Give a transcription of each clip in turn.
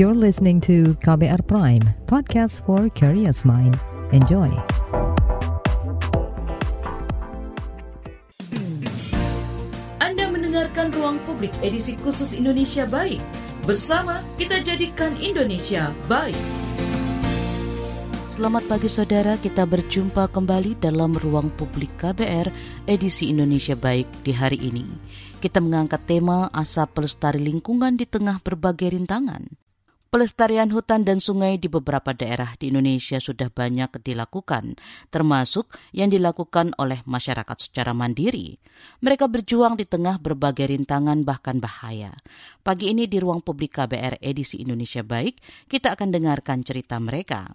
You're listening to KBR Prime, podcast for curious mind. Enjoy. Anda mendengarkan Ruang Publik edisi khusus Indonesia Baik. Bersama kita jadikan Indonesia baik. Selamat pagi saudara, kita berjumpa kembali dalam Ruang Publik KBR edisi Indonesia Baik di hari ini. Kita mengangkat tema asap pelestari lingkungan di tengah berbagai rintangan. Pelestarian hutan dan sungai di beberapa daerah di Indonesia sudah banyak dilakukan, termasuk yang dilakukan oleh masyarakat secara mandiri. Mereka berjuang di tengah berbagai rintangan bahkan bahaya. Pagi ini di ruang publik KBR edisi Indonesia Baik, kita akan dengarkan cerita mereka.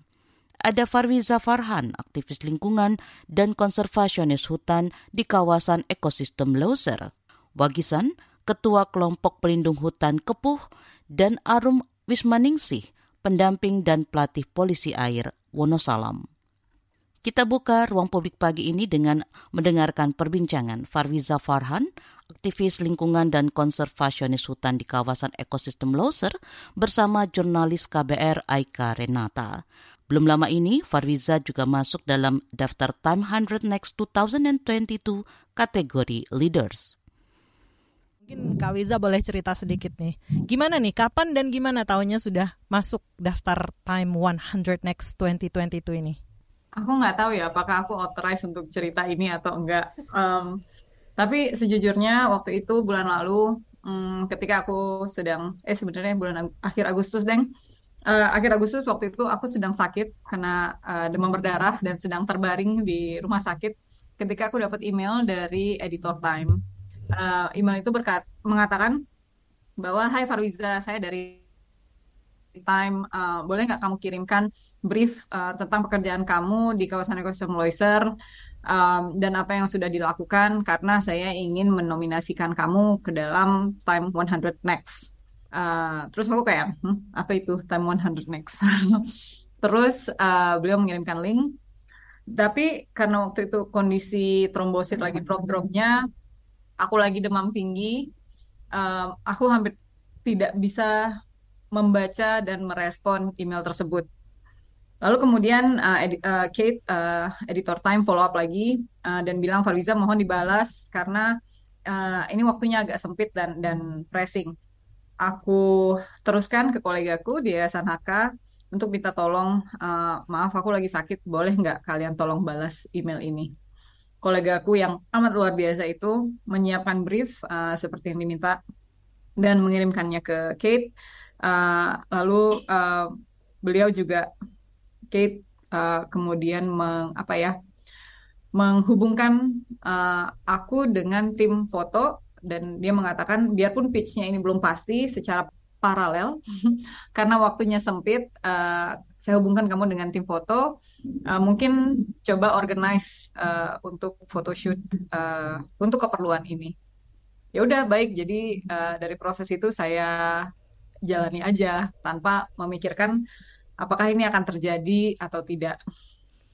Ada Farwiza Farhan, aktivis lingkungan dan konservasionis hutan di kawasan ekosistem Loser. Wagisan, Ketua Kelompok Pelindung Hutan Kepuh, dan Arum Wismaningsih, pendamping dan pelatih polisi air Wonosalam. Kita buka ruang publik pagi ini dengan mendengarkan perbincangan Farwiza Farhan, aktivis lingkungan dan konservasionis hutan di kawasan ekosistem Loser bersama jurnalis KBR Aika Renata. Belum lama ini, Farwiza juga masuk dalam daftar Time 100 Next 2022 kategori Leaders. Mungkin Kak Wiza boleh cerita sedikit nih. Gimana nih, kapan dan gimana tahunnya sudah masuk daftar Time 100 Next 2022 ini? Aku nggak tahu ya apakah aku authorized untuk cerita ini atau enggak. Um, tapi sejujurnya waktu itu bulan lalu um, ketika aku sedang, eh sebenarnya bulan akhir Agustus, Deng. Uh, akhir Agustus waktu itu aku sedang sakit karena uh, demam berdarah dan sedang terbaring di rumah sakit ketika aku dapat email dari editor Time uh, email itu berkat mengatakan bahwa Hai Farwiza, saya dari Time, uh, boleh nggak kamu kirimkan brief uh, tentang pekerjaan kamu di kawasan ekosistem Loiser um, dan apa yang sudah dilakukan karena saya ingin menominasikan kamu ke dalam Time 100 Next. Uh, terus aku kayak, hm, apa itu Time 100 Next? terus uh, beliau mengirimkan link, tapi karena waktu itu kondisi trombosit lagi drop-dropnya, aku lagi demam tinggi, um, aku hampir tidak bisa membaca dan merespon email tersebut. Lalu kemudian uh, edi uh, Kate, uh, editor Time follow up lagi uh, dan bilang Fariza mohon dibalas karena uh, ini waktunya agak sempit dan dan pressing. Aku teruskan ke kolegaku di Yayasan HK untuk minta tolong, uh, maaf aku lagi sakit, boleh nggak kalian tolong balas email ini? Kolegaku yang amat luar biasa itu menyiapkan brief uh, seperti yang diminta dan mengirimkannya ke Kate. Uh, lalu uh, beliau juga Kate uh, kemudian meng, apa ya menghubungkan uh, aku dengan tim foto dan dia mengatakan biarpun pitch-nya ini belum pasti secara paralel karena waktunya sempit uh, saya hubungkan kamu dengan tim foto uh, mungkin coba organize uh, untuk photoshoot uh, untuk keperluan ini ya udah baik jadi uh, dari proses itu saya jalani aja tanpa memikirkan apakah ini akan terjadi atau tidak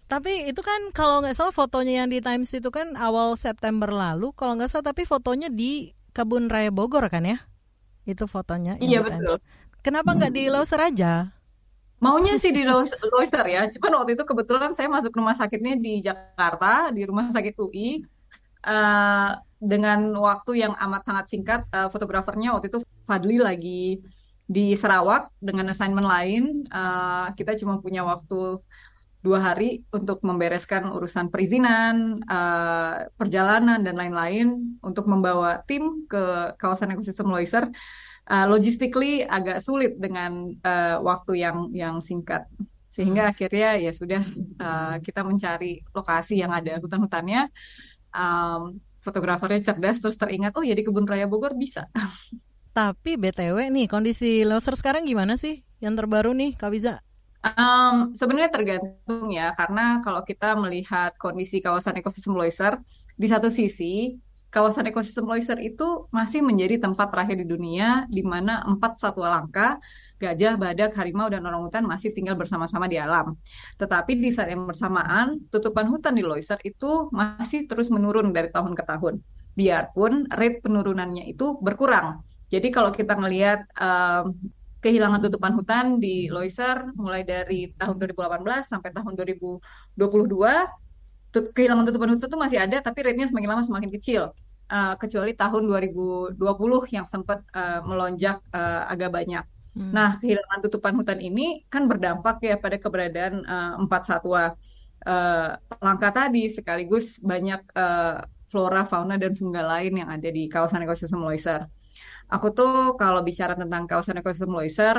tapi itu kan kalau nggak salah fotonya yang di Times itu kan awal September lalu kalau nggak salah tapi fotonya di Kebun Raya Bogor kan ya itu fotonya. Iya betul. Kenapa nggak di Loser aja? Maunya sih di Loser ya. Cuman waktu itu kebetulan saya masuk rumah sakitnya di Jakarta, di rumah sakit UI. Uh, eh, dengan waktu yang amat sangat singkat, uh, fotografernya waktu itu Fadli lagi di Sarawak dengan assignment lain. Uh, kita cuma punya waktu dua hari untuk membereskan urusan perizinan, uh, perjalanan dan lain-lain untuk membawa tim ke kawasan ekosistem Loiser. Uh, logistically agak sulit dengan uh, waktu yang yang singkat. Sehingga hmm. akhirnya ya sudah uh, kita mencari lokasi yang ada hutan-hutannya. Um, fotografernya cerdas terus teringat oh ya di kebun raya Bogor bisa. Tapi btw nih kondisi loser sekarang gimana sih? Yang terbaru nih Kak Biza Um, sebenarnya tergantung ya, karena kalau kita melihat kondisi kawasan ekosistem Loiser, di satu sisi kawasan ekosistem Loiser itu masih menjadi tempat terakhir di dunia di mana empat satwa langka, gajah, badak, harimau, dan orangutan masih tinggal bersama-sama di alam. Tetapi di saat yang bersamaan, tutupan hutan di Loiser itu masih terus menurun dari tahun ke tahun. Biarpun rate penurunannya itu berkurang. Jadi kalau kita melihat um, kehilangan tutupan hutan di Loiser mulai dari tahun 2018 sampai tahun 2022 kehilangan tutupan hutan itu masih ada tapi rate-nya semakin lama semakin kecil uh, kecuali tahun 2020 yang sempat uh, melonjak uh, agak banyak. Hmm. Nah, kehilangan tutupan hutan ini kan berdampak ya pada keberadaan uh, empat satwa uh, langka tadi sekaligus banyak uh, flora, fauna dan fungal lain yang ada di kawasan ekosistem Loiser aku tuh kalau bicara tentang kawasan ekosistem Loiser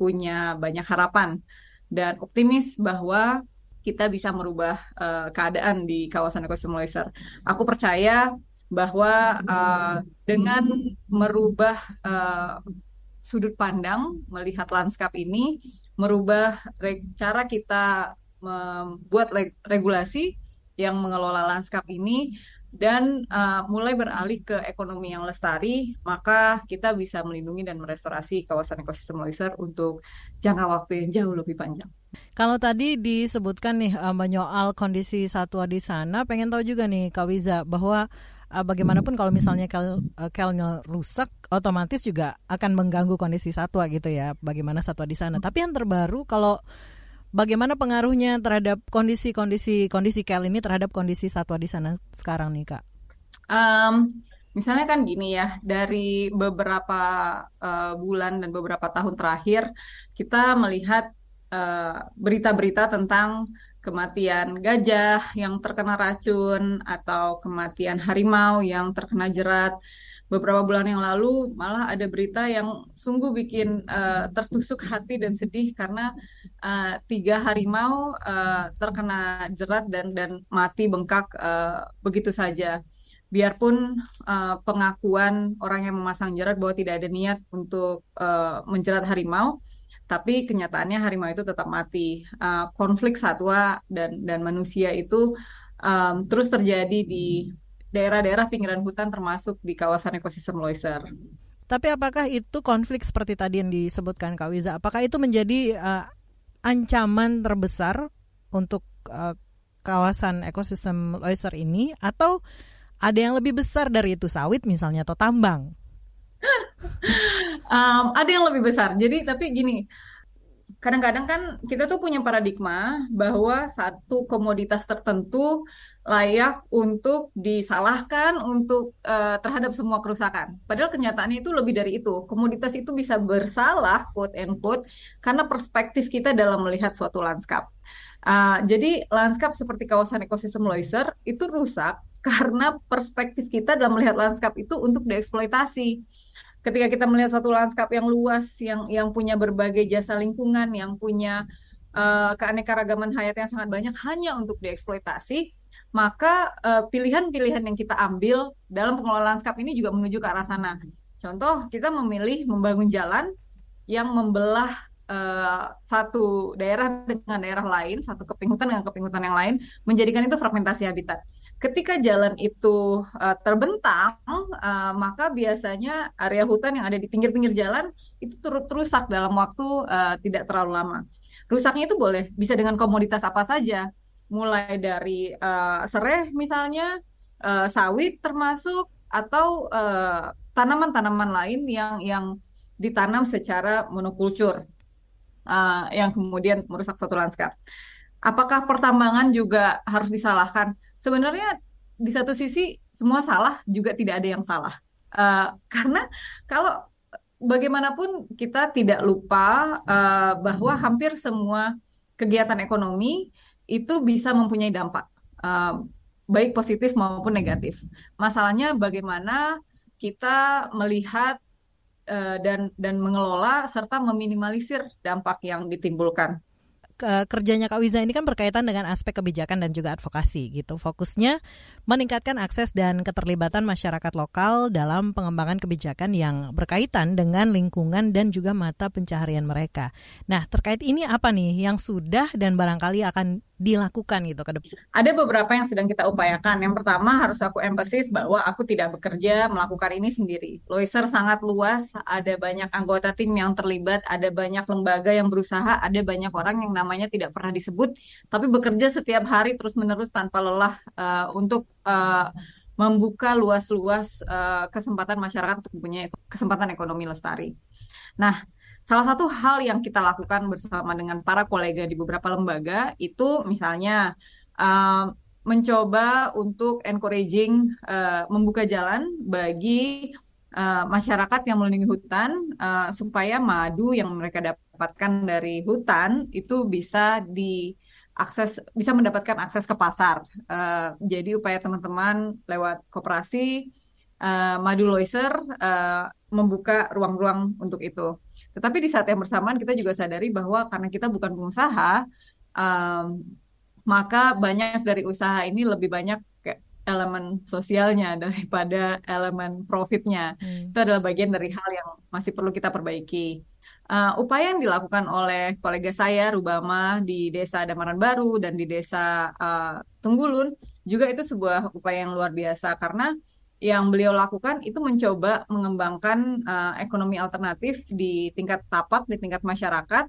punya banyak harapan dan optimis bahwa kita bisa merubah uh, keadaan di kawasan ekosistem Loiser. Aku percaya bahwa uh, dengan merubah uh, sudut pandang melihat lanskap ini, merubah cara kita membuat regulasi yang mengelola lanskap ini dan uh, mulai beralih ke ekonomi yang lestari, maka kita bisa melindungi dan merestorasi kawasan ekosistem Loiser untuk jangka waktu yang jauh lebih panjang. Kalau tadi disebutkan nih uh, menyoal kondisi satwa di sana, pengen tahu juga nih Kak Wiza bahwa uh, bagaimanapun kalau misalnya kel, kelnya rusak, otomatis juga akan mengganggu kondisi satwa gitu ya. Bagaimana satwa di sana. Tapi yang terbaru kalau Bagaimana pengaruhnya terhadap kondisi-kondisi kondisi kel ini terhadap kondisi satwa di sana sekarang nih kak? Um, misalnya kan gini ya, dari beberapa uh, bulan dan beberapa tahun terakhir kita melihat eh, berita-berita uh, tentang kematian gajah yang terkena racun atau kematian harimau yang terkena jerat beberapa bulan yang lalu malah ada berita yang sungguh bikin uh, tertusuk hati dan sedih karena uh, tiga harimau uh, terkena jerat dan dan mati bengkak uh, begitu saja. Biarpun uh, pengakuan orang yang memasang jerat bahwa tidak ada niat untuk uh, menjerat harimau, tapi kenyataannya harimau itu tetap mati. Uh, konflik satwa dan dan manusia itu um, terus terjadi di daerah-daerah pinggiran hutan termasuk di kawasan ekosistem Loiser. Tapi apakah itu konflik seperti tadi yang disebutkan Kak Wiza? Apakah itu menjadi uh, ancaman terbesar untuk uh, kawasan ekosistem Loiser ini atau ada yang lebih besar dari itu sawit misalnya atau tambang? um, ada yang lebih besar. Jadi tapi gini, kadang-kadang kan kita tuh punya paradigma bahwa satu komoditas tertentu layak untuk disalahkan untuk uh, terhadap semua kerusakan. Padahal kenyataannya itu lebih dari itu. Komoditas itu bisa bersalah quote and quote karena perspektif kita dalam melihat suatu lanskap. Uh, jadi lanskap seperti kawasan ekosistem Loiser itu rusak karena perspektif kita dalam melihat lanskap itu untuk dieksploitasi. Ketika kita melihat suatu lanskap yang luas, yang yang punya berbagai jasa lingkungan, yang punya uh, keanekaragaman hayat yang sangat banyak hanya untuk dieksploitasi, maka eh, pilihan-pilihan uh, yang kita ambil dalam pengelolaan lanskap ini juga menuju ke arah sana. Contoh, kita memilih membangun jalan yang membelah uh, satu daerah dengan daerah lain, satu kepinghutan dengan kepinghutan yang lain, menjadikan itu fragmentasi habitat. Ketika jalan itu uh, terbentang, uh, maka biasanya area hutan yang ada di pinggir-pinggir jalan itu turut rusak dalam waktu uh, tidak terlalu lama. Rusaknya itu boleh bisa dengan komoditas apa saja, mulai dari uh, sereh misalnya, uh, sawit termasuk atau uh, tanaman-tanaman lain yang yang ditanam secara monokultur uh, yang kemudian merusak satu lanskap. Apakah pertambangan juga harus disalahkan? Sebenarnya di satu sisi semua salah juga tidak ada yang salah. Uh, karena kalau bagaimanapun kita tidak lupa uh, bahwa hampir semua kegiatan ekonomi itu bisa mempunyai dampak uh, baik positif maupun negatif. Masalahnya bagaimana kita melihat uh, dan dan mengelola serta meminimalisir dampak yang ditimbulkan kerjanya Kak Wiza ini kan berkaitan dengan aspek kebijakan dan juga advokasi gitu. Fokusnya meningkatkan akses dan keterlibatan masyarakat lokal dalam pengembangan kebijakan yang berkaitan dengan lingkungan dan juga mata pencaharian mereka. Nah, terkait ini apa nih yang sudah dan barangkali akan dilakukan gitu ke depan? Ada beberapa yang sedang kita upayakan. Yang pertama harus aku emphasis bahwa aku tidak bekerja melakukan ini sendiri. Loiser sangat luas, ada banyak anggota tim yang terlibat, ada banyak lembaga yang berusaha, ada banyak orang yang namanya tidak pernah disebut, tapi bekerja setiap hari terus-menerus tanpa lelah uh, untuk uh, membuka luas-luas uh, kesempatan masyarakat untuk mempunyai kesempatan ekonomi lestari. Nah, salah satu hal yang kita lakukan bersama dengan para kolega di beberapa lembaga itu misalnya uh, mencoba untuk encouraging uh, membuka jalan bagi uh, masyarakat yang melindungi hutan uh, supaya madu yang mereka dapatkan dari hutan itu bisa diakses bisa mendapatkan akses ke pasar. Uh, jadi upaya teman-teman lewat koperasi uh, madu loiser uh, membuka ruang-ruang untuk itu. Tetapi di saat yang bersamaan kita juga sadari bahwa karena kita bukan pengusaha um, maka banyak dari usaha ini lebih banyak elemen sosialnya daripada elemen profitnya. Hmm. Itu adalah bagian dari hal yang masih perlu kita perbaiki. Uh, upaya yang dilakukan oleh kolega saya Rubama di Desa Damaran Baru dan di Desa uh, Tunggulun juga itu sebuah upaya yang luar biasa karena yang beliau lakukan itu mencoba mengembangkan uh, ekonomi alternatif di tingkat tapak di tingkat masyarakat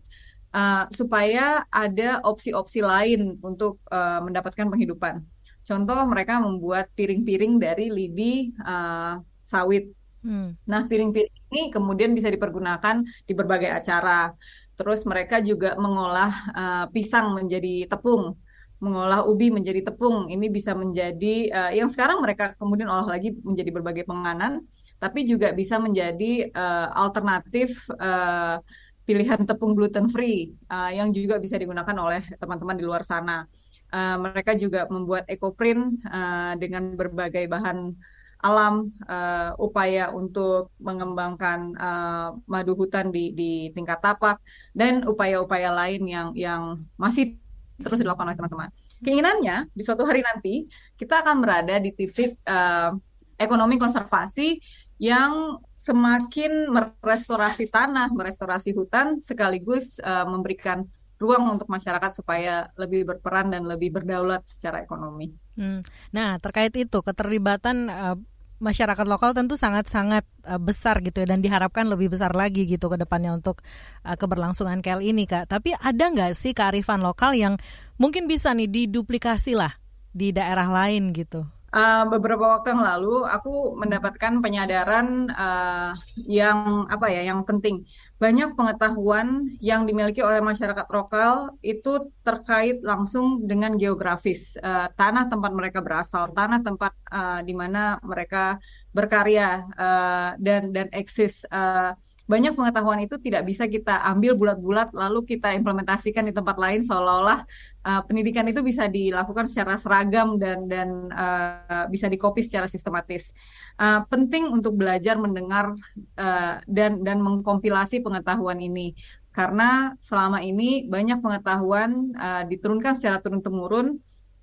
uh, supaya ada opsi-opsi lain untuk uh, mendapatkan penghidupan. Contoh mereka membuat piring-piring dari lidi uh, sawit. Hmm. Nah piring-piring ini kemudian bisa dipergunakan di berbagai acara. Terus mereka juga mengolah uh, pisang menjadi tepung, mengolah ubi menjadi tepung. Ini bisa menjadi uh, yang sekarang mereka kemudian olah lagi menjadi berbagai penganan, tapi juga bisa menjadi uh, alternatif uh, pilihan tepung gluten free uh, yang juga bisa digunakan oleh teman-teman di luar sana. Uh, mereka juga membuat ekoprint uh, dengan berbagai bahan alam uh, upaya untuk mengembangkan uh, madu hutan di, di tingkat tapak dan upaya-upaya lain yang yang masih terus dilakukan oleh teman-teman. Keinginannya di suatu hari nanti kita akan berada di titik uh, ekonomi konservasi yang semakin merestorasi tanah, merestorasi hutan, sekaligus uh, memberikan ruang untuk masyarakat supaya lebih berperan dan lebih berdaulat secara ekonomi. Hmm. Nah, terkait itu keterlibatan uh, masyarakat lokal tentu sangat-sangat uh, besar gitu ya dan diharapkan lebih besar lagi gitu ke depannya untuk uh, keberlangsungan KL ini kak. Tapi ada nggak sih kearifan lokal yang mungkin bisa nih diduplikasi lah di daerah lain gitu? Uh, beberapa waktu yang lalu aku mendapatkan penyadaran uh, yang apa ya yang penting. Banyak pengetahuan yang dimiliki oleh masyarakat lokal itu terkait langsung dengan geografis. Uh, tanah tempat mereka berasal tanah tempat uh, di mana mereka berkarya uh, dan dan eksis. Uh, banyak pengetahuan itu tidak bisa kita ambil bulat-bulat lalu kita implementasikan di tempat lain seolah-olah uh, pendidikan itu bisa dilakukan secara seragam dan dan uh, bisa dikopi secara sistematis. Uh, penting untuk belajar mendengar uh, dan dan mengkompilasi pengetahuan ini karena selama ini banyak pengetahuan uh, diturunkan secara turun temurun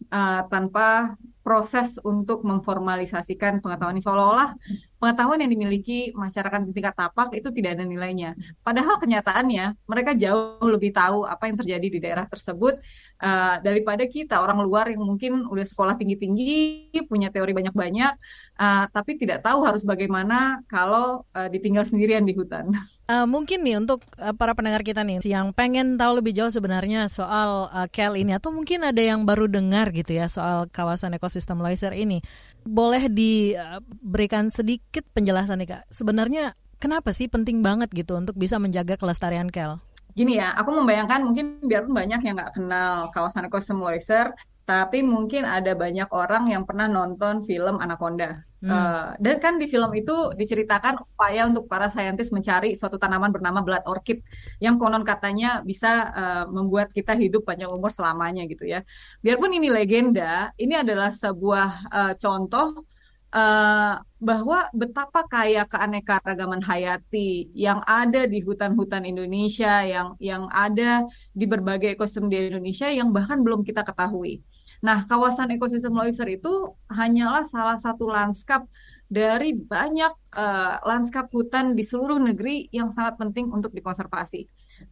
uh, tanpa proses untuk memformalisasikan pengetahuan ini seolah-olah pengetahuan yang dimiliki masyarakat di tingkat tapak itu tidak ada nilainya. Padahal kenyataannya mereka jauh lebih tahu apa yang terjadi di daerah tersebut uh, daripada kita orang luar yang mungkin udah sekolah tinggi-tinggi, punya teori banyak-banyak, uh, tapi tidak tahu harus bagaimana kalau uh, ditinggal sendirian di hutan. Uh, mungkin nih untuk uh, para pendengar kita nih yang pengen tahu lebih jauh sebenarnya soal uh, KEL ini atau mungkin ada yang baru dengar gitu ya soal kawasan ekosistem Loiser ini boleh diberikan sedikit penjelasan nih Kak. Sebenarnya kenapa sih penting banget gitu untuk bisa menjaga kelestarian kel? Gini ya, aku membayangkan mungkin biarpun banyak yang nggak kenal kawasan ekosistem Loiser, tapi mungkin ada banyak orang yang pernah nonton film Anaconda. Hmm. Uh, dan kan di film itu diceritakan upaya untuk para saintis mencari suatu tanaman bernama blood orchid yang konon katanya bisa uh, membuat kita hidup panjang umur selamanya gitu ya. Biarpun ini legenda, ini adalah sebuah uh, contoh uh, bahwa betapa kaya keanekaragaman hayati yang ada di hutan-hutan Indonesia, yang yang ada di berbagai ekosistem di Indonesia yang bahkan belum kita ketahui. Nah, kawasan ekosistem Loiser itu hanyalah salah satu lanskap dari banyak uh, lanskap hutan di seluruh negeri yang sangat penting untuk dikonservasi.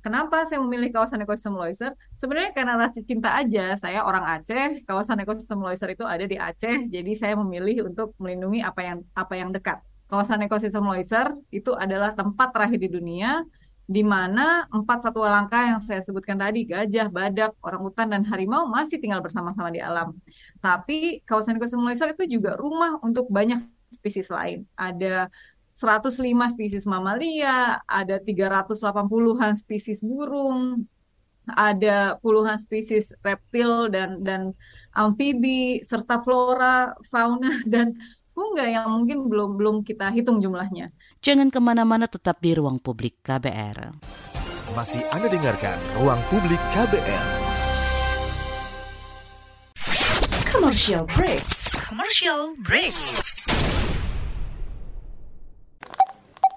Kenapa saya memilih kawasan ekosistem Loiser? Sebenarnya karena rasa cinta aja. Saya orang Aceh, kawasan ekosistem Loiser itu ada di Aceh, jadi saya memilih untuk melindungi apa yang apa yang dekat. Kawasan ekosistem Loiser itu adalah tempat terakhir di dunia di mana empat satwa langka yang saya sebutkan tadi, gajah, badak, orang hutan, dan harimau masih tinggal bersama-sama di alam. Tapi kawasan ekosistem Loiser itu juga rumah untuk banyak spesies lain. Ada 105 spesies mamalia, ada 380-an spesies burung, ada puluhan spesies reptil dan dan amfibi serta flora, fauna dan funga yang mungkin belum belum kita hitung jumlahnya. Jangan ke mana-mana tetap di ruang publik KBR. Masih Anda dengarkan Ruang Publik KBR. Commercial break. Commercial break.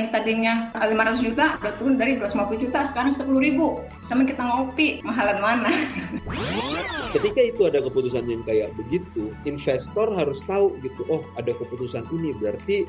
yang tadinya 500 juta udah turun dari 250 juta sekarang 10 ribu. Sama kita ngopi mahalan mana? Ketika itu ada keputusan yang kayak begitu investor harus tahu gitu oh ada keputusan ini berarti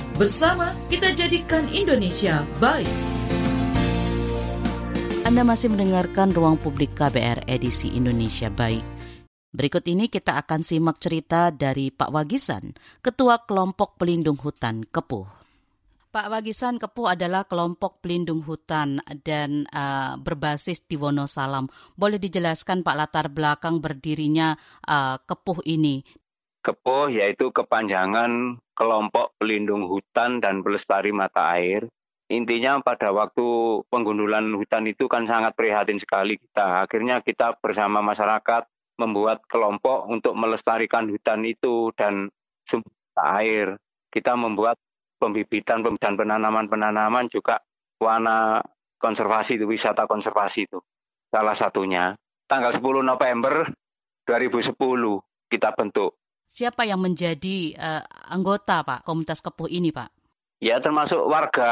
Bersama kita jadikan Indonesia baik. Anda masih mendengarkan Ruang Publik KBR edisi Indonesia Baik. Berikut ini kita akan simak cerita dari Pak Wagisan, Ketua Kelompok Pelindung Hutan Kepuh. Pak Wagisan Kepuh adalah kelompok pelindung hutan dan uh, berbasis di Wonosalam. Boleh dijelaskan Pak latar belakang berdirinya uh, Kepuh ini? Kepuh yaitu kepanjangan kelompok pelindung hutan dan pelestari mata air intinya pada waktu penggundulan hutan itu kan sangat prihatin sekali kita. Akhirnya kita bersama masyarakat membuat kelompok untuk melestarikan hutan itu dan sumber air. Kita membuat pembibitan dan penanaman-penanaman juga warna konservasi itu, wisata konservasi itu. Salah satunya. Tanggal 10 November 2010 kita bentuk. Siapa yang menjadi uh, anggota Pak komunitas kepuh ini Pak? Ya termasuk warga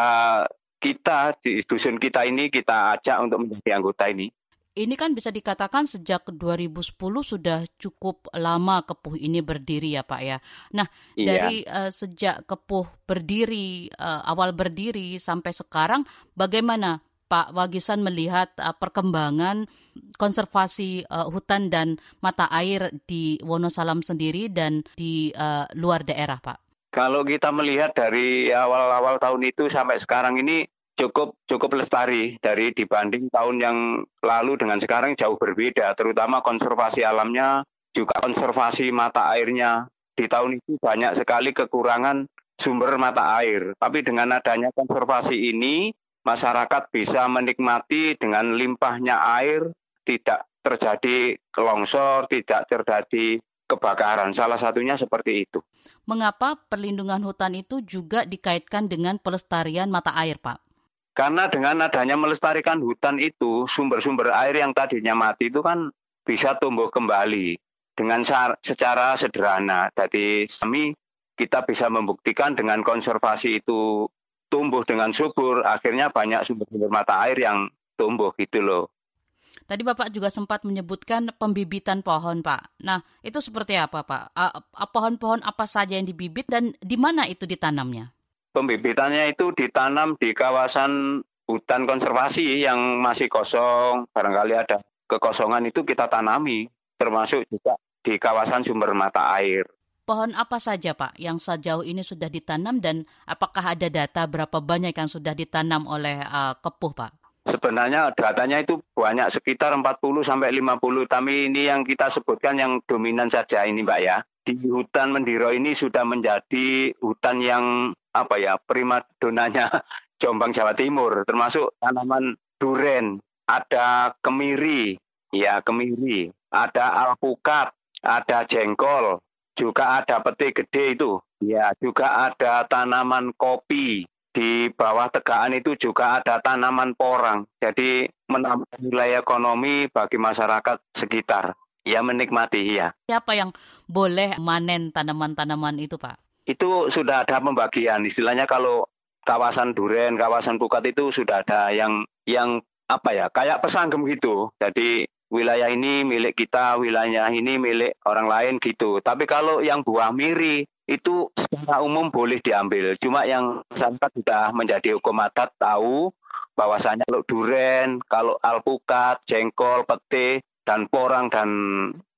kita di dusun kita ini kita ajak untuk menjadi anggota ini. Ini kan bisa dikatakan sejak 2010 sudah cukup lama Kepuh ini berdiri ya Pak ya. Nah iya. dari uh, sejak Kepuh berdiri uh, awal berdiri sampai sekarang bagaimana Pak Wagisan melihat uh, perkembangan konservasi uh, hutan dan mata air di Wonosalam sendiri dan di uh, luar daerah Pak? Kalau kita melihat dari awal-awal tahun itu sampai sekarang ini cukup cukup lestari dari dibanding tahun yang lalu dengan sekarang jauh berbeda, terutama konservasi alamnya, juga konservasi mata airnya. Di tahun itu banyak sekali kekurangan sumber mata air, tapi dengan adanya konservasi ini masyarakat bisa menikmati dengan limpahnya air, tidak terjadi longsor, tidak terjadi kebakaran. Salah satunya seperti itu. Mengapa perlindungan hutan itu juga dikaitkan dengan pelestarian mata air, Pak? Karena dengan adanya melestarikan hutan itu, sumber-sumber air yang tadinya mati itu kan bisa tumbuh kembali dengan secara sederhana. Jadi kami kita bisa membuktikan dengan konservasi itu tumbuh dengan subur, akhirnya banyak sumber-sumber mata air yang tumbuh gitu loh. Tadi Bapak juga sempat menyebutkan pembibitan pohon, Pak. Nah, itu seperti apa, Pak? Pohon-pohon apa saja yang dibibit dan di mana itu ditanamnya? Pembibitannya itu ditanam di kawasan hutan konservasi yang masih kosong. Barangkali ada kekosongan itu kita tanami, termasuk juga di kawasan sumber mata air. Pohon apa saja Pak yang sejauh ini sudah ditanam dan apakah ada data berapa banyak yang sudah ditanam oleh uh, kepuh Pak? Sebenarnya datanya itu banyak sekitar 40 sampai 50, tapi ini yang kita sebutkan yang dominan saja ini Mbak ya. Di hutan Mendiro ini sudah menjadi hutan yang apa ya, prima donanya Jombang Jawa Timur, termasuk tanaman duren, ada kemiri, ya kemiri, ada alpukat, ada jengkol, juga ada peti gede itu, ya juga ada tanaman kopi, di bawah tegaan itu juga ada tanaman porang. Jadi menambah nilai ekonomi bagi masyarakat sekitar. Ya menikmati ya. Siapa yang boleh manen tanaman-tanaman itu Pak? Itu sudah ada pembagian. Istilahnya kalau kawasan Duren, kawasan Pukat itu sudah ada yang yang apa ya kayak pesanggem gitu. Jadi wilayah ini milik kita, wilayah ini milik orang lain gitu. Tapi kalau yang buah miri itu secara umum boleh diambil. Cuma yang masyarakat sudah menjadi hukum adat tahu bahwasanya kalau duren, kalau alpukat, jengkol, pete, dan porang dan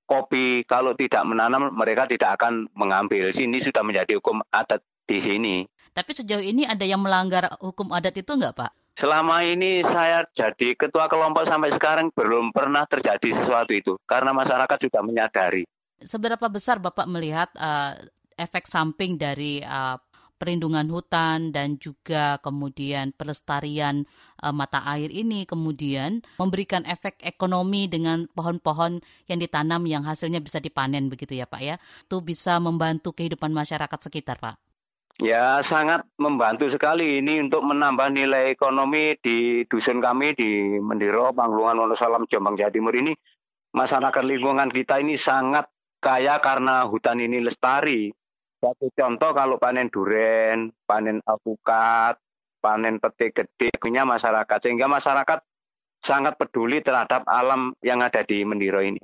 kopi kalau tidak menanam mereka tidak akan mengambil. Sini sudah menjadi hukum adat di sini. Tapi sejauh ini ada yang melanggar hukum adat itu enggak Pak? Selama ini saya jadi ketua kelompok sampai sekarang belum pernah terjadi sesuatu itu karena masyarakat sudah menyadari. Seberapa besar Bapak melihat uh, efek samping dari uh, perlindungan hutan dan juga kemudian pelestarian uh, mata air ini kemudian memberikan efek ekonomi dengan pohon-pohon yang ditanam yang hasilnya bisa dipanen begitu ya Pak ya. Itu bisa membantu kehidupan masyarakat sekitar Pak. Ya sangat membantu sekali ini untuk menambah nilai ekonomi di dusun kami di Mendiro, Panglungan Wonosalam, Jombang, Jawa Timur ini. Masyarakat lingkungan kita ini sangat kaya karena hutan ini lestari. Satu contoh kalau panen duren, panen alpukat, panen peti gede, punya masyarakat. Sehingga masyarakat sangat peduli terhadap alam yang ada di Mendiro ini.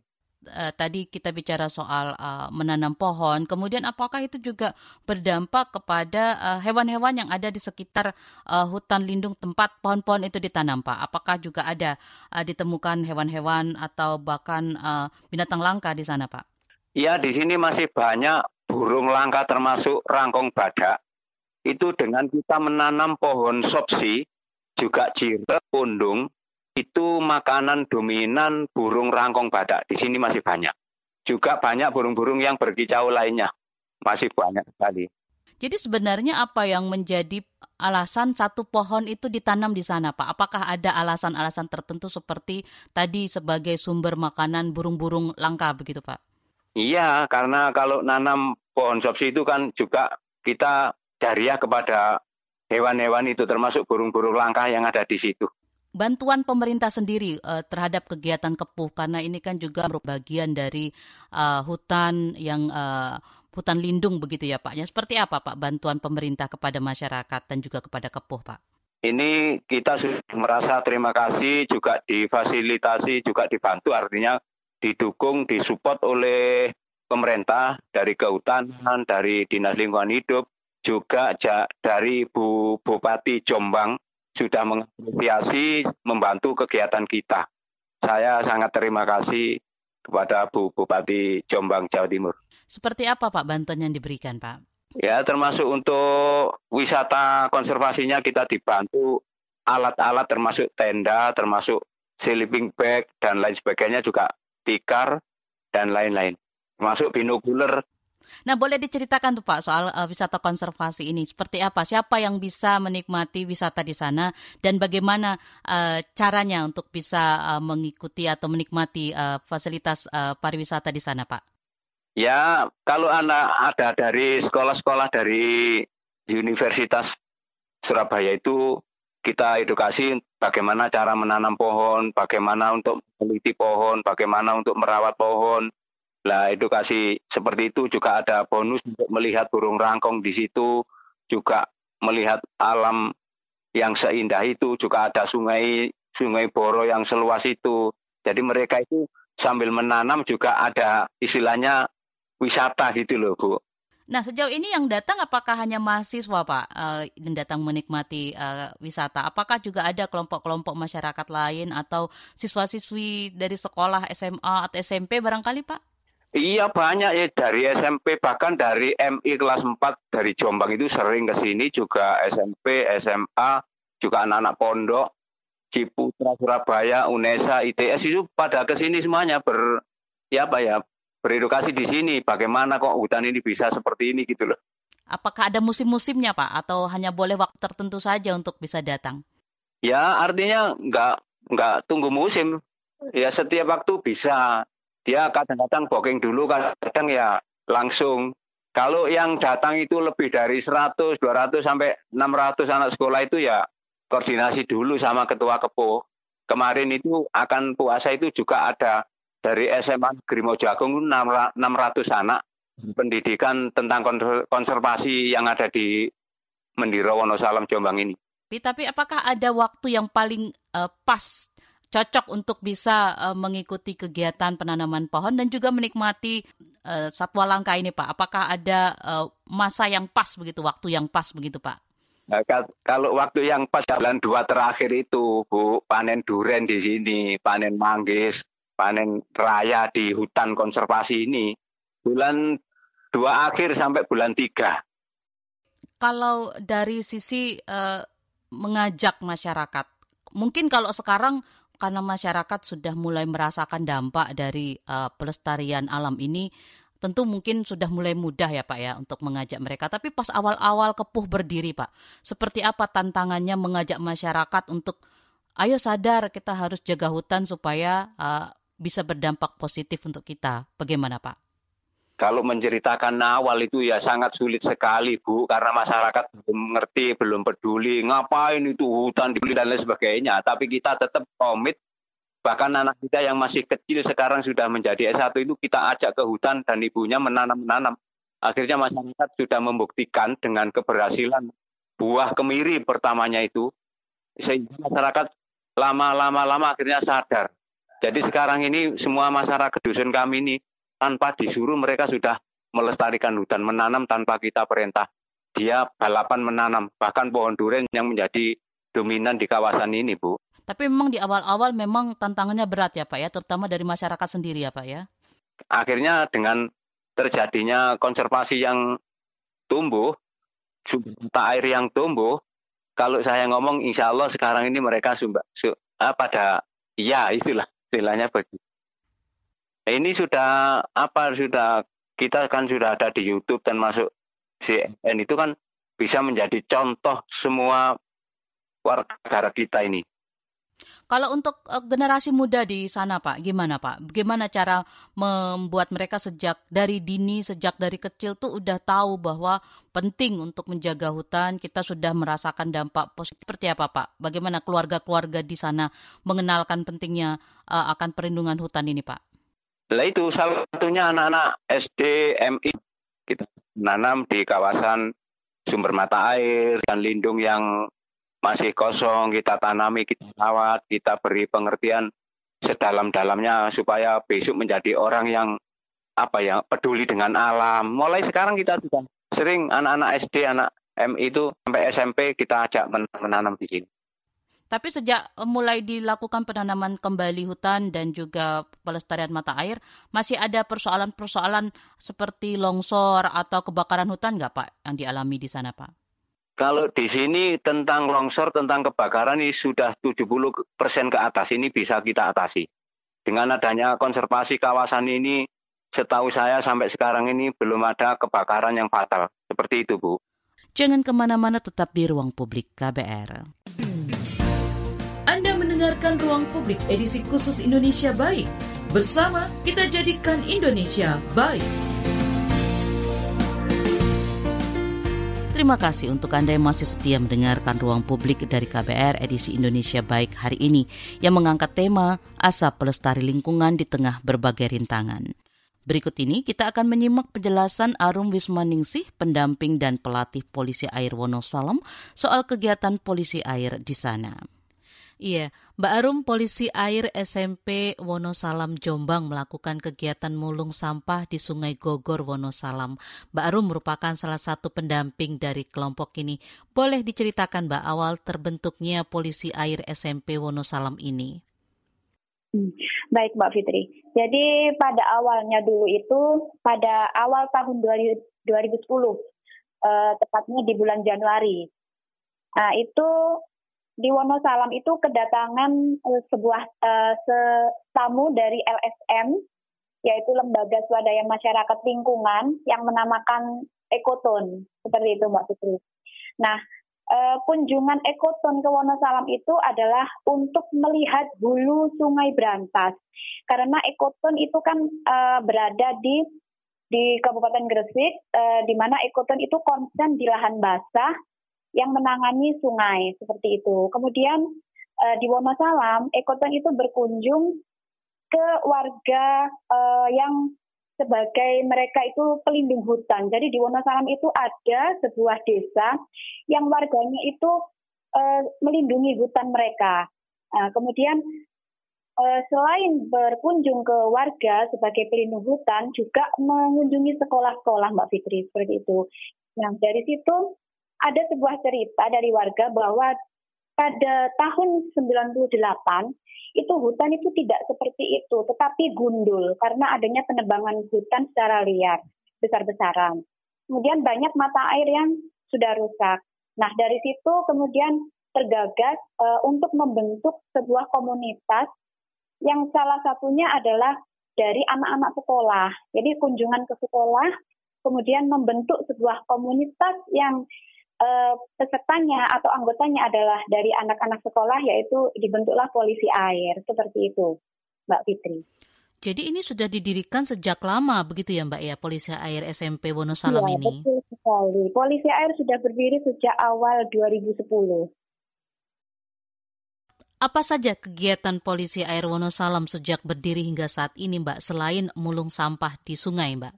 Uh, tadi kita bicara soal uh, menanam pohon, kemudian apakah itu juga berdampak kepada uh, hewan-hewan uh, yang ada di sekitar uh, hutan lindung tempat pohon-pohon itu ditanam, Pak? Apakah juga ada uh, ditemukan hewan-hewan atau bahkan uh, binatang langka di sana, Pak? Iya, di sini masih banyak burung langka termasuk rangkong badak, itu dengan kita menanam pohon sopsi, juga jire, pundung, itu makanan dominan burung rangkong badak. Di sini masih banyak. Juga banyak burung-burung yang berkicau lainnya. Masih banyak sekali. Jadi sebenarnya apa yang menjadi alasan satu pohon itu ditanam di sana, Pak? Apakah ada alasan-alasan tertentu seperti tadi sebagai sumber makanan burung-burung langka begitu, Pak? Iya, karena kalau nanam pohon sopsi itu kan juga kita jariah kepada hewan-hewan itu termasuk burung-burung langka yang ada di situ. Bantuan pemerintah sendiri uh, terhadap kegiatan kepuh karena ini kan juga merupakan bagian dari uh, hutan yang uh, hutan lindung begitu ya Pak. Ya seperti apa Pak bantuan pemerintah kepada masyarakat dan juga kepada kepuh Pak? Ini kita sudah merasa terima kasih juga difasilitasi juga dibantu artinya didukung, disupport oleh pemerintah dari kehutanan, dari dinas lingkungan hidup, juga dari Bu Bupati Jombang sudah mengapresiasi membantu kegiatan kita. Saya sangat terima kasih kepada Bu Bupati Jombang Jawa Timur. Seperti apa Pak bantuan yang diberikan Pak? Ya termasuk untuk wisata konservasinya kita dibantu alat-alat termasuk tenda, termasuk sleeping bag dan lain sebagainya juga tikar, dan lain-lain. Masuk binokuler. Nah, boleh diceritakan tuh Pak soal uh, wisata konservasi ini seperti apa? Siapa yang bisa menikmati wisata di sana dan bagaimana uh, caranya untuk bisa uh, mengikuti atau menikmati uh, fasilitas uh, pariwisata di sana, Pak? Ya, kalau anak ada dari sekolah-sekolah dari Universitas Surabaya itu kita edukasi bagaimana cara menanam pohon, bagaimana untuk meneliti pohon, bagaimana untuk merawat pohon. Lah edukasi seperti itu juga ada bonus untuk melihat burung rangkong di situ, juga melihat alam yang seindah itu, juga ada sungai sungai Boro yang seluas itu. Jadi mereka itu sambil menanam juga ada istilahnya wisata gitu loh, Bu. Nah, sejauh ini yang datang apakah hanya mahasiswa, Pak, uh, yang datang menikmati uh, wisata? Apakah juga ada kelompok-kelompok masyarakat lain atau siswa-siswi dari sekolah SMA atau SMP barangkali, Pak? Iya banyak ya dari SMP bahkan dari MI kelas 4 dari Jombang itu sering ke sini juga SMP, SMA, juga anak-anak pondok, Ciputra, Surabaya, UNESA, ITS itu pada ke sini semuanya ber ya apa ya beredukasi di sini. Bagaimana kok hutan ini bisa seperti ini gitu loh. Apakah ada musim-musimnya Pak atau hanya boleh waktu tertentu saja untuk bisa datang? Ya artinya nggak nggak tunggu musim. Ya setiap waktu bisa. Dia kadang-kadang booking dulu, kadang ya langsung. Kalau yang datang itu lebih dari 100, 200 sampai 600 anak sekolah itu ya koordinasi dulu sama ketua kepo. Kemarin itu akan puasa itu juga ada dari SMA Grimo Jagung 600 anak pendidikan tentang konservasi yang ada di Mendiro Wonosalam Jombang ini. Tapi apakah ada waktu yang paling uh, pas cocok untuk bisa uh, mengikuti kegiatan penanaman pohon dan juga menikmati uh, satwa langka ini, Pak? Apakah ada uh, masa yang pas begitu, waktu yang pas begitu, Pak? Nah, kalau waktu yang pas bulan dua terakhir itu, Bu, panen duren di sini, panen manggis, panen raya di hutan konservasi ini, bulan dua akhir sampai bulan tiga. Kalau dari sisi uh, mengajak masyarakat, mungkin kalau sekarang karena masyarakat sudah mulai merasakan dampak dari uh, pelestarian alam ini, tentu mungkin sudah mulai mudah ya Pak ya untuk mengajak mereka. Tapi pas awal-awal kepuh berdiri Pak, seperti apa tantangannya mengajak masyarakat untuk ayo sadar kita harus jaga hutan supaya uh, bisa berdampak positif untuk kita. Bagaimana Pak? Kalau menceritakan awal itu ya sangat sulit sekali Bu, karena masyarakat belum mengerti, belum peduli, ngapain itu hutan dibeli dan lain sebagainya. Tapi kita tetap komit, bahkan anak kita yang masih kecil sekarang sudah menjadi S1 itu kita ajak ke hutan dan ibunya menanam-menanam. Akhirnya masyarakat sudah membuktikan dengan keberhasilan buah kemiri pertamanya itu, sehingga masyarakat lama-lama-lama akhirnya sadar. Jadi sekarang ini semua masyarakat dusun kami ini tanpa disuruh mereka sudah melestarikan hutan, menanam tanpa kita perintah. Dia balapan menanam, bahkan pohon durian yang menjadi dominan di kawasan ini, Bu. Tapi memang di awal-awal memang tantangannya berat ya Pak ya, terutama dari masyarakat sendiri ya Pak ya. Akhirnya dengan terjadinya konservasi yang tumbuh, sumber air yang tumbuh, kalau saya ngomong insya Allah sekarang ini mereka sumber, su, ah, pada ya itulah istilahnya begitu. Ini sudah apa sudah kita kan sudah ada di YouTube dan masuk CNN itu kan bisa menjadi contoh semua warga negara kita ini. Kalau untuk uh, generasi muda di sana Pak, gimana Pak? Bagaimana cara membuat mereka sejak dari dini, sejak dari kecil tuh udah tahu bahwa penting untuk menjaga hutan, kita sudah merasakan dampak positif seperti apa Pak? Bagaimana keluarga-keluarga di sana mengenalkan pentingnya uh, akan perlindungan hutan ini Pak? Lah itu salah satunya anak-anak SD, MI kita menanam di kawasan sumber mata air dan lindung yang masih kosong kita tanami, kita rawat, kita beri pengertian sedalam-dalamnya supaya besok menjadi orang yang apa ya peduli dengan alam. Mulai sekarang kita sudah sering anak-anak SD, anak MI itu sampai SMP kita ajak menanam di sini. Tapi sejak eh, mulai dilakukan penanaman kembali hutan dan juga pelestarian mata air, masih ada persoalan-persoalan seperti longsor atau kebakaran hutan nggak Pak yang dialami di sana Pak? Kalau di sini tentang longsor, tentang kebakaran ini sudah 70 persen ke atas ini bisa kita atasi. Dengan adanya konservasi kawasan ini, setahu saya sampai sekarang ini belum ada kebakaran yang fatal. Seperti itu Bu. Jangan ke mana-mana tetap di ruang publik KBR. Mendengarkan Ruang Publik edisi khusus Indonesia Baik. Bersama kita jadikan Indonesia baik. Terima kasih untuk Anda yang masih setia mendengarkan Ruang Publik dari KBR edisi Indonesia Baik hari ini yang mengangkat tema Asap Pelestari Lingkungan di Tengah Berbagai Rintangan. Berikut ini kita akan menyimak penjelasan Arum Wismaningsih, pendamping dan pelatih polisi air Wonosalam soal kegiatan polisi air di sana. Iya, Mbak Arum, polisi air SMP Wonosalam Jombang melakukan kegiatan mulung sampah di Sungai Gogor Wonosalam. Mbak Arum merupakan salah satu pendamping dari kelompok ini. Boleh diceritakan Mbak awal terbentuknya polisi air SMP Wonosalam ini? Hmm, baik Mbak Fitri. Jadi pada awalnya dulu itu pada awal tahun 2010, eh, tepatnya di bulan Januari. Nah itu di Wonosalam itu kedatangan uh, sebuah uh, tamu dari LSM yaitu Lembaga Swadaya Masyarakat Lingkungan yang menamakan Ekoton seperti itu Mbak Fitri. Nah, uh, kunjungan Ekoton ke Wonosalam itu adalah untuk melihat hulu Sungai Brantas karena Ekoton itu kan uh, berada di di Kabupaten Gresik, uh, di mana ekoton itu konsen di lahan basah yang menangani sungai seperti itu. Kemudian uh, di Wonosalam, ekoton itu berkunjung ke warga uh, yang sebagai mereka itu pelindung hutan. Jadi di Wonosalam itu ada sebuah desa yang warganya itu uh, melindungi hutan mereka. Nah, kemudian uh, selain berkunjung ke warga sebagai pelindung hutan, juga mengunjungi sekolah-sekolah Mbak Fitri seperti itu. Nah dari situ ada sebuah cerita dari warga bahwa pada tahun 98 itu hutan itu tidak seperti itu, tetapi gundul karena adanya penebangan hutan secara liar, besar-besaran. Kemudian banyak mata air yang sudah rusak. Nah, dari situ kemudian tergagas uh, untuk membentuk sebuah komunitas yang salah satunya adalah dari anak-anak sekolah. Jadi kunjungan ke sekolah, kemudian membentuk sebuah komunitas yang uh, pesertanya atau anggotanya adalah dari anak-anak sekolah yaitu dibentuklah polisi air seperti itu Mbak Fitri. Jadi ini sudah didirikan sejak lama begitu ya Mbak ya Polisi Air SMP Wonosalam ya, ini? Betul sekali. Polisi Air sudah berdiri sejak awal 2010. Apa saja kegiatan Polisi Air Wonosalam sejak berdiri hingga saat ini Mbak selain mulung sampah di sungai Mbak?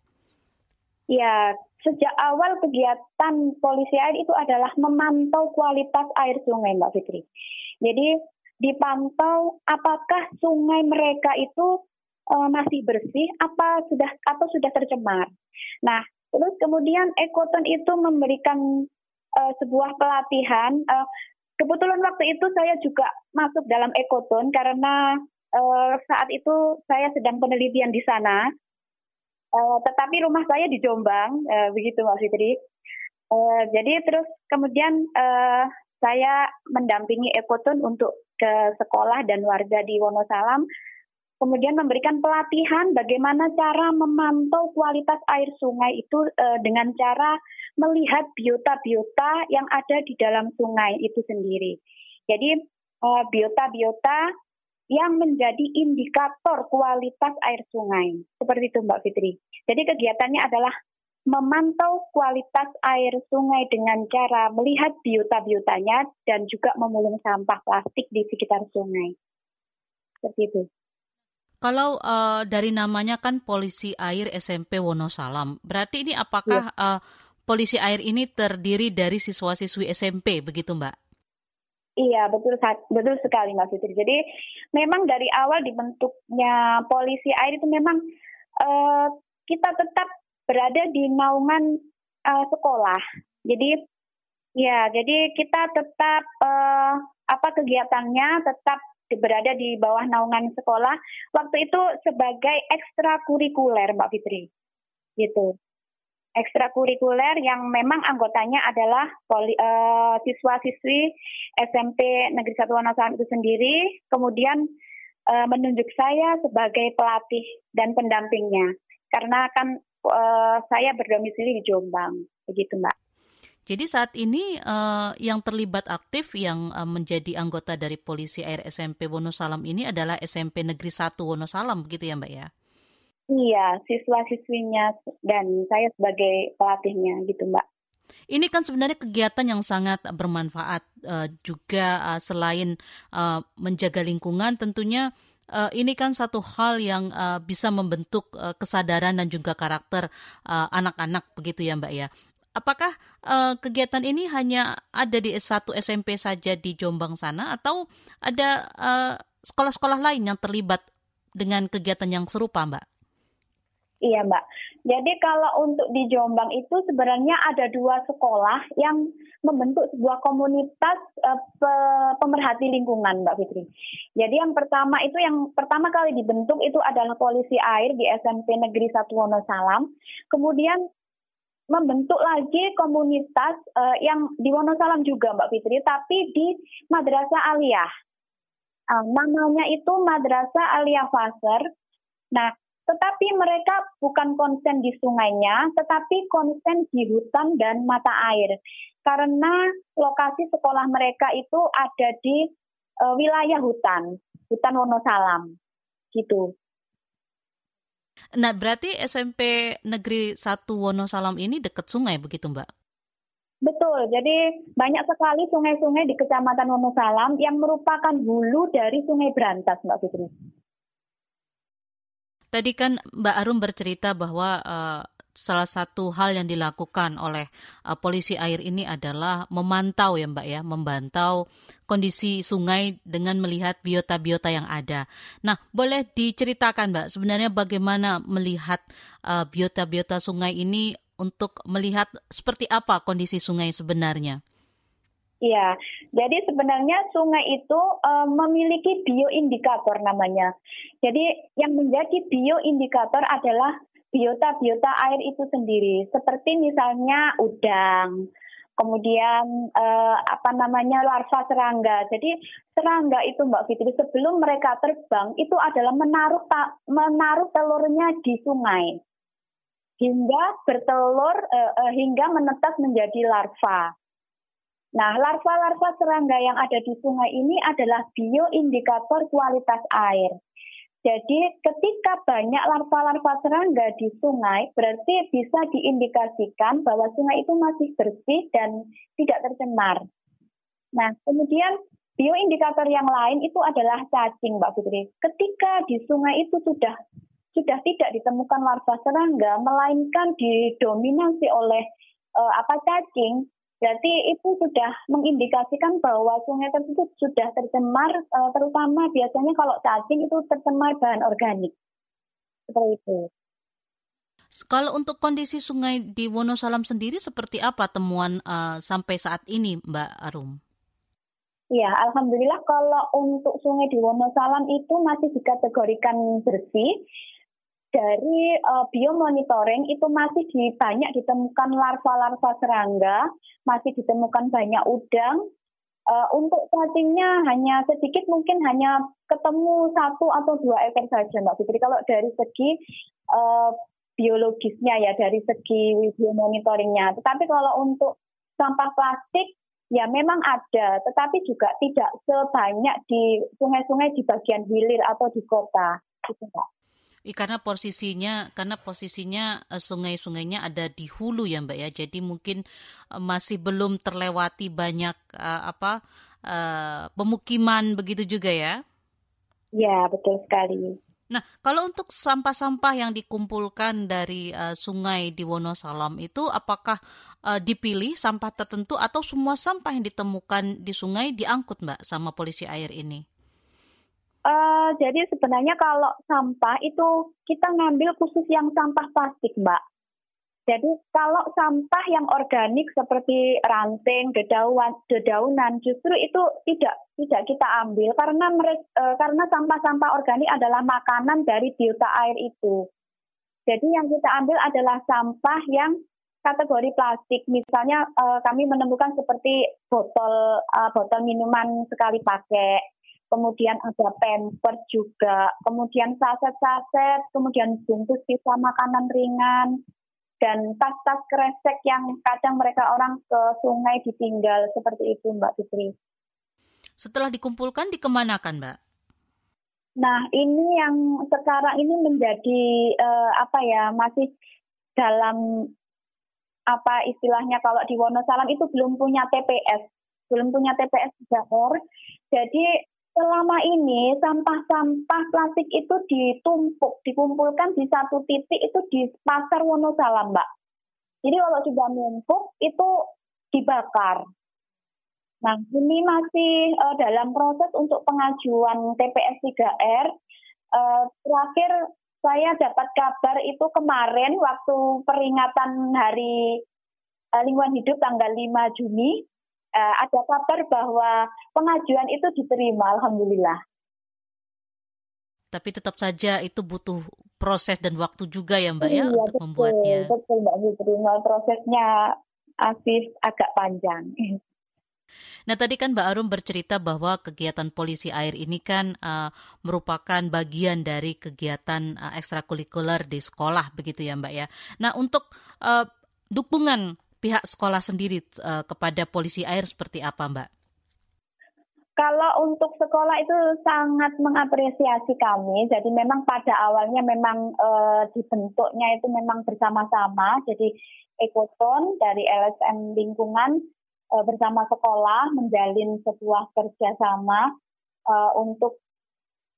Ya, sejak awal kegiatan polisi air itu adalah memantau kualitas air sungai, Mbak Fitri. Jadi dipantau apakah sungai mereka itu uh, masih bersih, apa sudah atau sudah tercemar. Nah, terus kemudian Ekoton itu memberikan uh, sebuah pelatihan. Uh, kebetulan waktu itu saya juga masuk dalam Ekoton karena uh, saat itu saya sedang penelitian di sana. Uh, tetapi rumah saya di Jombang, uh, begitu Mbak Fitri. Uh, jadi terus kemudian uh, saya mendampingi Ekoton untuk ke sekolah dan warga di Wonosalam, kemudian memberikan pelatihan bagaimana cara memantau kualitas air sungai itu uh, dengan cara melihat biota-biota yang ada di dalam sungai itu sendiri. Jadi biota-biota yang menjadi indikator kualitas air sungai. Seperti itu Mbak Fitri. Jadi kegiatannya adalah memantau kualitas air sungai dengan cara melihat biota-biotanya dan juga memulung sampah plastik di sekitar sungai. Seperti itu. Kalau uh, dari namanya kan Polisi Air SMP Wonosalam, berarti ini apakah ya. uh, Polisi Air ini terdiri dari siswa-siswi SMP begitu Mbak? Iya, betul betul sekali Mas Fitri. Jadi memang dari awal dibentuknya polisi air itu memang uh, kita tetap berada di naungan uh, sekolah. Jadi ya, jadi kita tetap uh, apa kegiatannya tetap berada di bawah naungan sekolah. Waktu itu sebagai ekstrakurikuler Mbak Fitri. Gitu ekstrakurikuler yang memang anggotanya adalah uh, siswa-siswi SMP Negeri Satu Wonosalam itu sendiri, kemudian uh, menunjuk saya sebagai pelatih dan pendampingnya, karena kan uh, saya berdomisili di Jombang, begitu Mbak. Jadi saat ini uh, yang terlibat aktif yang uh, menjadi anggota dari Polisi Air SMP Wonosalam ini adalah SMP Negeri 1 Wonosalam begitu ya Mbak ya? Iya, siswa-siswinya dan saya sebagai pelatihnya gitu Mbak. Ini kan sebenarnya kegiatan yang sangat bermanfaat uh, juga uh, selain uh, menjaga lingkungan tentunya uh, ini kan satu hal yang uh, bisa membentuk uh, kesadaran dan juga karakter anak-anak uh, begitu ya Mbak ya. Apakah uh, kegiatan ini hanya ada di S1 SMP saja di Jombang sana atau ada sekolah-sekolah uh, lain yang terlibat dengan kegiatan yang serupa Mbak? Iya Mbak. Jadi kalau untuk di Jombang itu sebenarnya ada dua sekolah yang membentuk sebuah komunitas uh, pemerhati lingkungan Mbak Fitri. Jadi yang pertama itu yang pertama kali dibentuk itu adalah polisi air di SMP Negeri Satu Wonosalam. Kemudian membentuk lagi komunitas uh, yang di Wonosalam juga Mbak Fitri, tapi di Madrasah Aliyah. Uh, namanya itu Madrasah Aliyah Faser. Nah, tetapi mereka bukan konsen di sungainya, tetapi konsen di hutan dan mata air. Karena lokasi sekolah mereka itu ada di uh, wilayah hutan, hutan Wonosalam, gitu. Nah, berarti SMP Negeri 1 Wonosalam ini dekat sungai begitu, Mbak? Betul, jadi banyak sekali sungai-sungai di Kecamatan Wonosalam yang merupakan hulu dari Sungai Berantas, Mbak Fitri. Tadi kan Mbak Arum bercerita bahwa uh, salah satu hal yang dilakukan oleh uh, polisi air ini adalah memantau ya Mbak ya, memantau kondisi sungai dengan melihat biota-biota yang ada. Nah, boleh diceritakan Mbak sebenarnya bagaimana melihat uh, biota-biota sungai ini untuk melihat seperti apa kondisi sungai sebenarnya? Iya, jadi sebenarnya sungai itu uh, memiliki bioindikator namanya. Jadi yang menjadi bioindikator adalah biota-biota air itu sendiri, seperti misalnya udang, kemudian uh, apa namanya larva serangga. Jadi serangga itu Mbak Fitri sebelum mereka terbang itu adalah menaruh menaruh telurnya di sungai hingga bertelur uh, uh, hingga menetas menjadi larva. Nah, larva-larva serangga yang ada di sungai ini adalah bioindikator kualitas air. Jadi, ketika banyak larva-larva serangga di sungai, berarti bisa diindikasikan bahwa sungai itu masih bersih dan tidak tercemar. Nah, kemudian bioindikator yang lain itu adalah cacing, Mbak Putri. Ketika di sungai itu sudah sudah tidak ditemukan larva serangga, melainkan didominasi oleh uh, apa cacing, Berarti itu sudah mengindikasikan bahwa sungai tersebut sudah tercemar, eh, terutama biasanya kalau cacing itu tercemar bahan organik. Seperti itu. Kalau untuk kondisi sungai di Wonosalam sendiri seperti apa temuan uh, sampai saat ini, Mbak Arum? Ya, alhamdulillah kalau untuk sungai di Wonosalam itu masih dikategorikan bersih dari uh, biomonitoring itu masih di, banyak ditemukan larva-larva serangga, masih ditemukan banyak udang. Uh, untuk cacingnya hanya sedikit, mungkin hanya ketemu satu atau dua ekor saja, Mbak Fitri. Kalau dari segi uh, biologisnya ya, dari segi biomonitoringnya. Tetapi kalau untuk sampah plastik ya memang ada, tetapi juga tidak sebanyak di sungai-sungai di bagian hilir atau di kota. Gitu, Mbak karena posisinya karena posisinya uh, sungai-sungainya ada di hulu ya Mbak ya. Jadi mungkin uh, masih belum terlewati banyak uh, apa uh, pemukiman begitu juga ya. Ya, betul sekali. Nah, kalau untuk sampah-sampah yang dikumpulkan dari uh, sungai di Wonosalam itu apakah uh, dipilih sampah tertentu atau semua sampah yang ditemukan di sungai diangkut Mbak sama polisi air ini? Uh, jadi sebenarnya kalau sampah itu kita ngambil khusus yang sampah plastik, Mbak. Jadi kalau sampah yang organik seperti ranting, dedaunan, dedaunan justru itu tidak tidak kita ambil karena uh, karena sampah-sampah organik adalah makanan dari biota air itu. Jadi yang kita ambil adalah sampah yang kategori plastik. Misalnya uh, kami menemukan seperti botol uh, botol minuman sekali pakai, kemudian ada pamper juga, kemudian saset-saset, kemudian bungkus sisa makanan ringan, dan tas-tas kresek yang kadang mereka orang ke sungai ditinggal seperti itu Mbak Fitri. Setelah dikumpulkan dikemanakan Mbak? Nah ini yang sekarang ini menjadi uh, apa ya masih dalam apa istilahnya kalau di Wonosalam itu belum punya TPS, belum punya TPS daerah. Jadi selama ini sampah-sampah plastik itu ditumpuk, dikumpulkan di satu titik itu di pasar Wonosalam, Mbak. Jadi kalau sudah numpuk itu dibakar. Nah, ini masih uh, dalam proses untuk pengajuan TPS 3R. Uh, terakhir saya dapat kabar itu kemarin waktu peringatan Hari uh, Lingkungan Hidup tanggal 5 Juni uh, ada kabar bahwa pengajuan itu diterima, alhamdulillah. Tapi tetap saja itu butuh proses dan waktu juga ya Mbak ya, iya, ya untuk betul, membuatnya. Betul Mbak diterima prosesnya asif agak panjang. Nah tadi kan Mbak Arum bercerita bahwa kegiatan polisi air ini kan uh, merupakan bagian dari kegiatan uh, ekstrakurikuler di sekolah begitu ya Mbak ya. Nah untuk uh, dukungan pihak sekolah sendiri uh, kepada polisi air seperti apa, Mbak? Kalau untuk sekolah itu sangat mengapresiasi kami. Jadi memang pada awalnya memang e, dibentuknya itu memang bersama-sama. Jadi ekoton dari LSM lingkungan e, bersama sekolah menjalin sebuah kerjasama e, untuk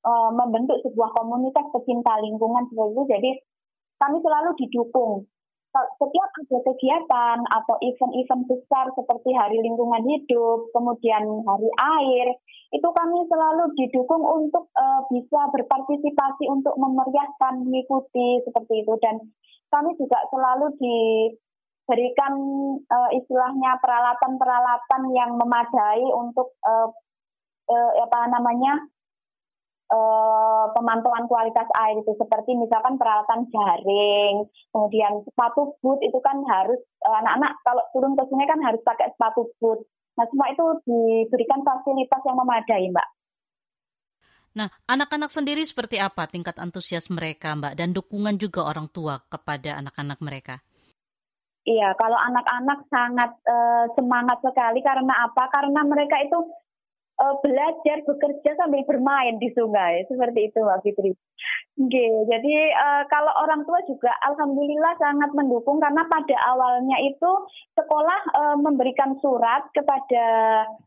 e, membentuk sebuah komunitas pecinta lingkungan seperti itu. Jadi kami selalu didukung setiap ada kegiatan atau event-event besar seperti Hari Lingkungan Hidup, kemudian Hari Air, itu kami selalu didukung untuk uh, bisa berpartisipasi untuk memeriahkan, mengikuti seperti itu. Dan kami juga selalu diberikan uh, istilahnya peralatan-peralatan yang memadai untuk uh, uh, apa namanya uh, pemantauan kualitas air itu seperti misalkan peralatan jaring, kemudian sepatu boot itu kan harus eh, anak-anak kalau turun ke sungai kan harus pakai sepatu boot. Nah semua itu diberikan fasilitas yang memadai, Mbak. Nah, anak-anak sendiri seperti apa tingkat antusias mereka, Mbak, dan dukungan juga orang tua kepada anak-anak mereka? Iya, kalau anak-anak sangat uh, semangat sekali karena apa? Karena mereka itu uh, belajar bekerja sambil bermain di sungai seperti itu Mbak Fitri. Oke, jadi uh, kalau orang tua juga alhamdulillah sangat mendukung karena pada awalnya itu sekolah uh, memberikan surat kepada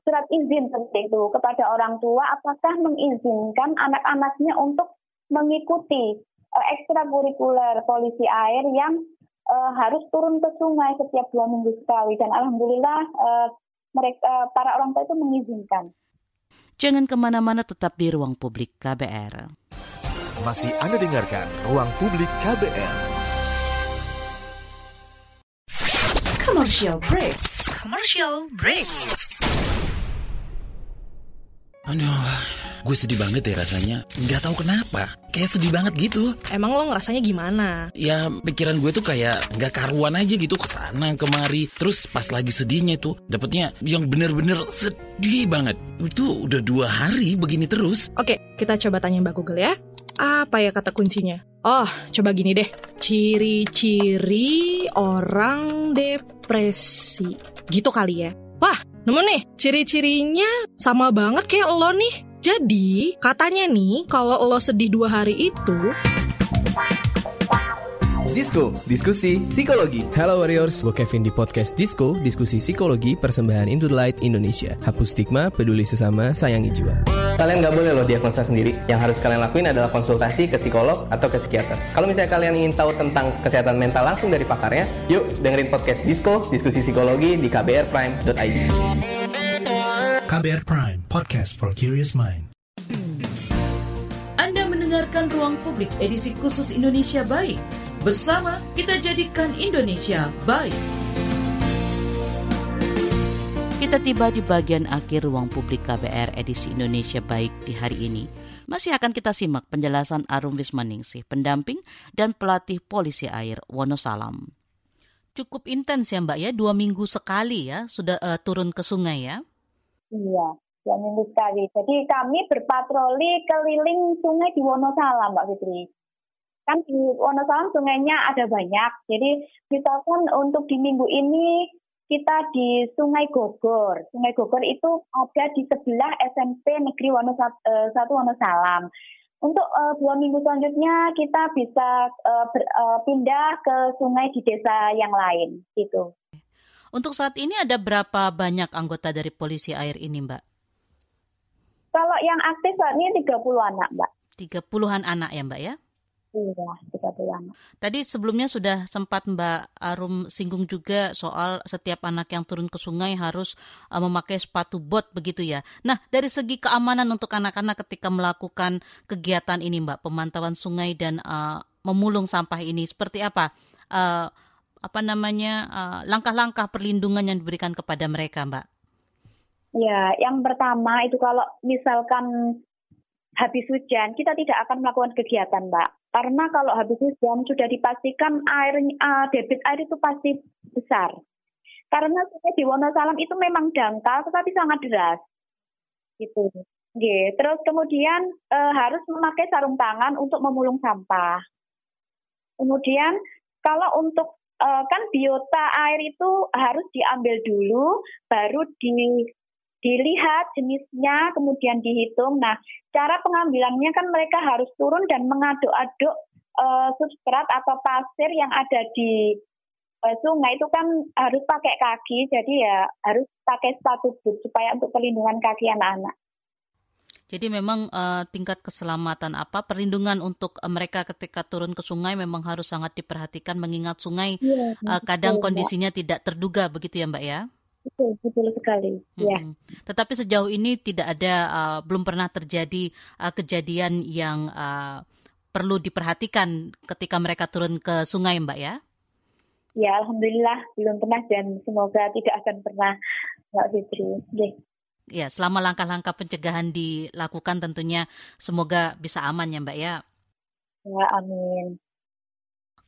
surat izin seperti itu kepada orang tua apakah mengizinkan anak-anaknya untuk mengikuti uh, ekstrakurikuler polisi air yang uh, harus turun ke sungai setiap dua minggu sekali dan alhamdulillah uh, mereka para orang tua itu mengizinkan. Jangan ke mana-mana tetap di ruang publik KBR. Masih Anda dengarkan Ruang Publik KBR. Commercial break. Commercial break. Aduh, gue sedih banget ya rasanya. Nggak tahu kenapa. Kayak sedih banget gitu. Emang lo ngerasanya gimana? Ya pikiran gue tuh kayak nggak karuan aja gitu ke sana kemari. Terus pas lagi sedihnya tuh dapetnya yang bener-bener sedih banget. Itu udah dua hari begini terus. Oke, kita coba tanya Mbak Google ya. Apa ya kata kuncinya? Oh, coba gini deh. Ciri-ciri orang depresi. Gitu kali ya. Wah, nemu nih, ciri-cirinya sama banget kayak lo nih. Jadi, katanya nih, kalau lo sedih dua hari itu, Disko, diskusi psikologi. Hello Warriors, gue Kevin di podcast Disko, diskusi psikologi persembahan Into the Light Indonesia. Hapus stigma, peduli sesama, sayangi jiwa. Kalian nggak boleh loh diagnosa sendiri. Yang harus kalian lakuin adalah konsultasi ke psikolog atau ke psikiater. Kalau misalnya kalian ingin tahu tentang kesehatan mental langsung dari pakarnya, yuk dengerin podcast Disko, diskusi psikologi di kbrprime.id. KBR Prime, podcast for curious mind. Anda mendengarkan Ruang Publik edisi khusus Indonesia Baik. Bersama kita jadikan Indonesia baik. Kita tiba di bagian akhir ruang publik KBR edisi Indonesia Baik di hari ini. Masih akan kita simak penjelasan Arum Wismaningsih, pendamping dan pelatih polisi air Wonosalam. Cukup intens ya Mbak ya, dua minggu sekali ya sudah uh, turun ke sungai ya? Iya, dua minggu sekali. Jadi kami berpatroli keliling sungai di Wonosalam Mbak Fitri kan di Wonosalam sungainya ada banyak. Jadi misalkan untuk di minggu ini kita di Sungai Gogor. Sungai Gogor itu ada di sebelah SMP Negeri Wonosat, uh, Satu Wonosalam. Untuk uh, dua minggu selanjutnya kita bisa uh, ber, uh, pindah ke sungai di desa yang lain, gitu. Untuk saat ini ada berapa banyak anggota dari polisi air ini, Mbak? Kalau yang aktif saat ini 30 anak, Mbak. 30-an anak ya, Mbak ya? Iya, tiga. Tadi sebelumnya sudah sempat Mbak Arum singgung juga soal setiap anak yang turun ke sungai harus uh, memakai sepatu bot begitu ya. Nah, dari segi keamanan untuk anak-anak ketika melakukan kegiatan ini Mbak, pemantauan sungai dan uh, memulung sampah ini seperti apa? Uh, apa namanya langkah-langkah uh, perlindungan yang diberikan kepada mereka, Mbak? Ya, yang pertama itu kalau misalkan habis hujan, kita tidak akan melakukan kegiatan, Mbak. Karena kalau habis hujan sudah dipastikan air uh, debit air itu pasti besar. Karena di Wonosalam itu memang dangkal tetapi sangat deras. Gitu. Oke, terus kemudian uh, harus memakai sarung tangan untuk memulung sampah. Kemudian kalau untuk uh, kan biota air itu harus diambil dulu baru di dilihat jenisnya, kemudian dihitung. Nah, cara pengambilannya kan mereka harus turun dan mengaduk-aduk uh, substrat atau pasir yang ada di uh, sungai itu kan harus pakai kaki, jadi ya harus pakai sepatu boot supaya untuk perlindungan kaki anak-anak. Jadi memang uh, tingkat keselamatan apa perlindungan untuk uh, mereka ketika turun ke sungai memang harus sangat diperhatikan mengingat sungai ya, uh, kadang betul, kondisinya ya. tidak terduga begitu ya Mbak ya. Betul, betul sekali. Hmm. Ya. Tetapi sejauh ini tidak ada uh, belum pernah terjadi uh, kejadian yang uh, perlu diperhatikan ketika mereka turun ke sungai Mbak ya. Ya, alhamdulillah belum pernah dan semoga tidak akan pernah Mbak Fitri. Okay. Ya, selama langkah-langkah pencegahan dilakukan tentunya semoga bisa aman ya Mbak ya. Ya, amin.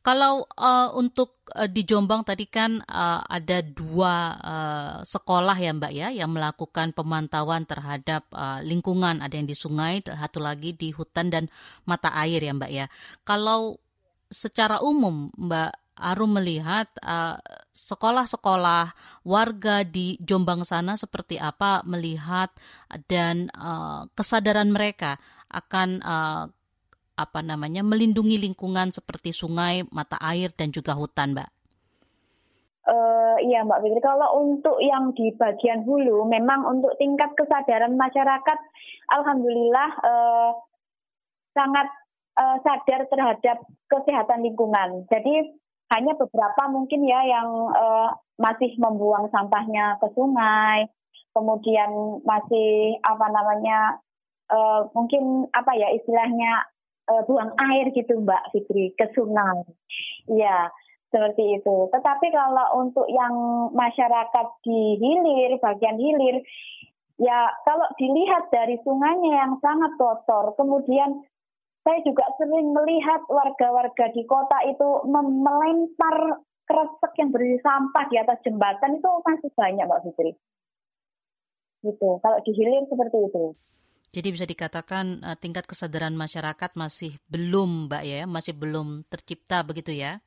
Kalau uh, untuk uh, di Jombang tadi kan uh, ada dua uh, sekolah ya Mbak ya yang melakukan pemantauan terhadap uh, lingkungan, ada yang di sungai, satu lagi di hutan dan mata air ya Mbak ya. Kalau secara umum Mbak Arum melihat uh, sekolah-sekolah warga di Jombang sana seperti apa melihat dan uh, kesadaran mereka akan uh, apa namanya melindungi lingkungan seperti sungai, mata air dan juga hutan, Mbak. Uh, iya Mbak Fitri, kalau untuk yang di bagian hulu, memang untuk tingkat kesadaran masyarakat, alhamdulillah uh, sangat uh, sadar terhadap kesehatan lingkungan. Jadi hanya beberapa mungkin ya yang uh, masih membuang sampahnya ke sungai, kemudian masih apa namanya uh, mungkin apa ya istilahnya uh, buang air gitu Mbak Fitri ke sungai. Ya seperti itu. Tetapi kalau untuk yang masyarakat di hilir, bagian hilir, ya kalau dilihat dari sungainya yang sangat kotor, kemudian saya juga sering melihat warga-warga di kota itu melempar kresek yang berisi sampah di atas jembatan itu masih banyak Mbak Fitri. Gitu. Kalau di hilir seperti itu. Jadi bisa dikatakan uh, tingkat kesadaran masyarakat masih belum, Mbak ya, masih belum tercipta begitu ya?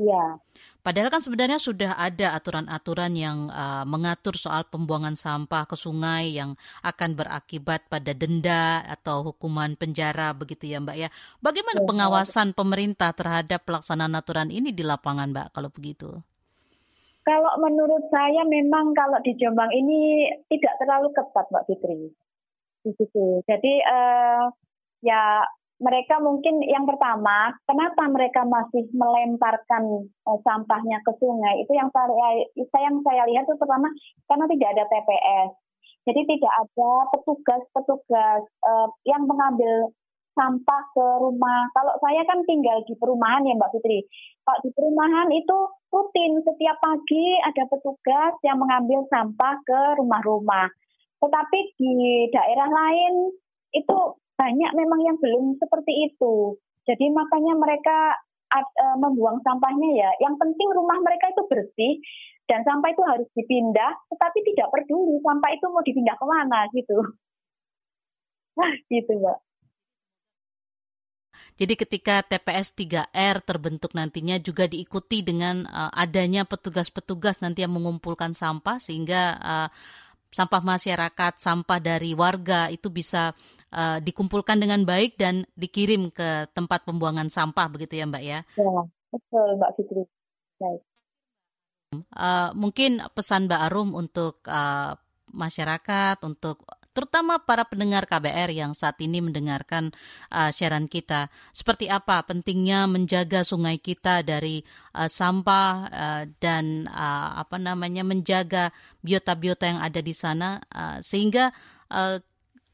Iya. Padahal kan sebenarnya sudah ada aturan-aturan yang uh, mengatur soal pembuangan sampah ke sungai yang akan berakibat pada denda atau hukuman penjara begitu ya Mbak ya. Bagaimana ya, pengawasan pemerintah terhadap pelaksanaan aturan ini di lapangan Mbak kalau begitu? Kalau menurut saya memang kalau di Jombang ini tidak terlalu ketat Mbak Fitri. Jadi uh, ya mereka mungkin yang pertama, kenapa mereka masih melemparkan uh, sampahnya ke sungai? Itu yang saya, yang saya lihat itu pertama karena tidak ada TPS. Jadi tidak ada petugas-petugas uh, yang mengambil sampah ke rumah. Kalau saya kan tinggal di perumahan ya Mbak Fitri. Kalau di perumahan itu rutin setiap pagi ada petugas yang mengambil sampah ke rumah-rumah. Tetapi di daerah lain itu banyak memang yang belum seperti itu. Jadi makanya mereka uh, membuang sampahnya ya. Yang penting rumah mereka itu bersih dan sampah itu harus dipindah, tetapi tidak peduli sampah itu mau dipindah ke mana gitu. Nah, gitu mbak. Jadi ketika TPS 3R terbentuk nantinya juga diikuti dengan uh, adanya petugas-petugas nanti yang mengumpulkan sampah sehingga uh, sampah masyarakat, sampah dari warga itu bisa uh, dikumpulkan dengan baik dan dikirim ke tempat pembuangan sampah begitu ya Mbak ya? Ya, betul Mbak Fitri. Baik. Uh, mungkin pesan Mbak Arum untuk uh, masyarakat, untuk terutama para pendengar KBR yang saat ini mendengarkan uh, siaran kita. Seperti apa pentingnya menjaga sungai kita dari uh, sampah uh, dan uh, apa namanya menjaga biota-biota yang ada di sana uh, sehingga uh,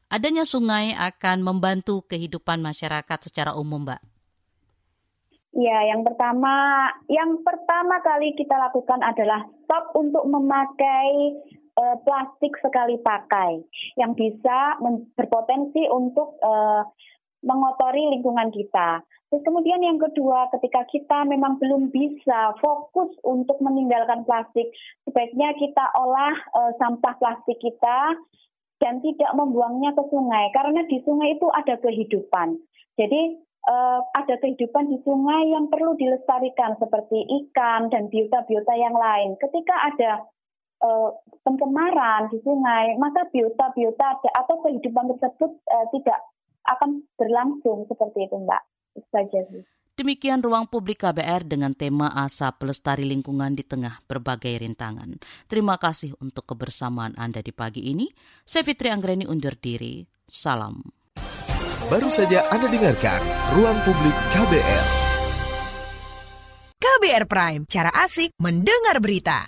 adanya sungai akan membantu kehidupan masyarakat secara umum, Mbak. Ya, yang pertama, yang pertama kali kita lakukan adalah stop untuk memakai uh, plastik sekali pakai yang bisa berpotensi untuk uh, mengotori lingkungan kita. Terus kemudian yang kedua, ketika kita memang belum bisa fokus untuk meninggalkan plastik, sebaiknya kita olah uh, sampah plastik kita dan tidak membuangnya ke sungai karena di sungai itu ada kehidupan. Jadi uh, ada kehidupan di sungai yang perlu dilestarikan seperti ikan dan biota-biota yang lain. Ketika ada uh, pencemaran di sungai, maka biota-biota atau kehidupan tersebut uh, tidak akan berlangsung seperti itu, Mbak. Itu saja sih. Demikian ruang publik KBR dengan tema asa pelestari lingkungan di tengah berbagai rintangan. Terima kasih untuk kebersamaan Anda di pagi ini. Saya Fitri Anggreni undur diri. Salam. Baru saja Anda dengarkan Ruang Publik KBR. KBR Prime, cara asik mendengar berita.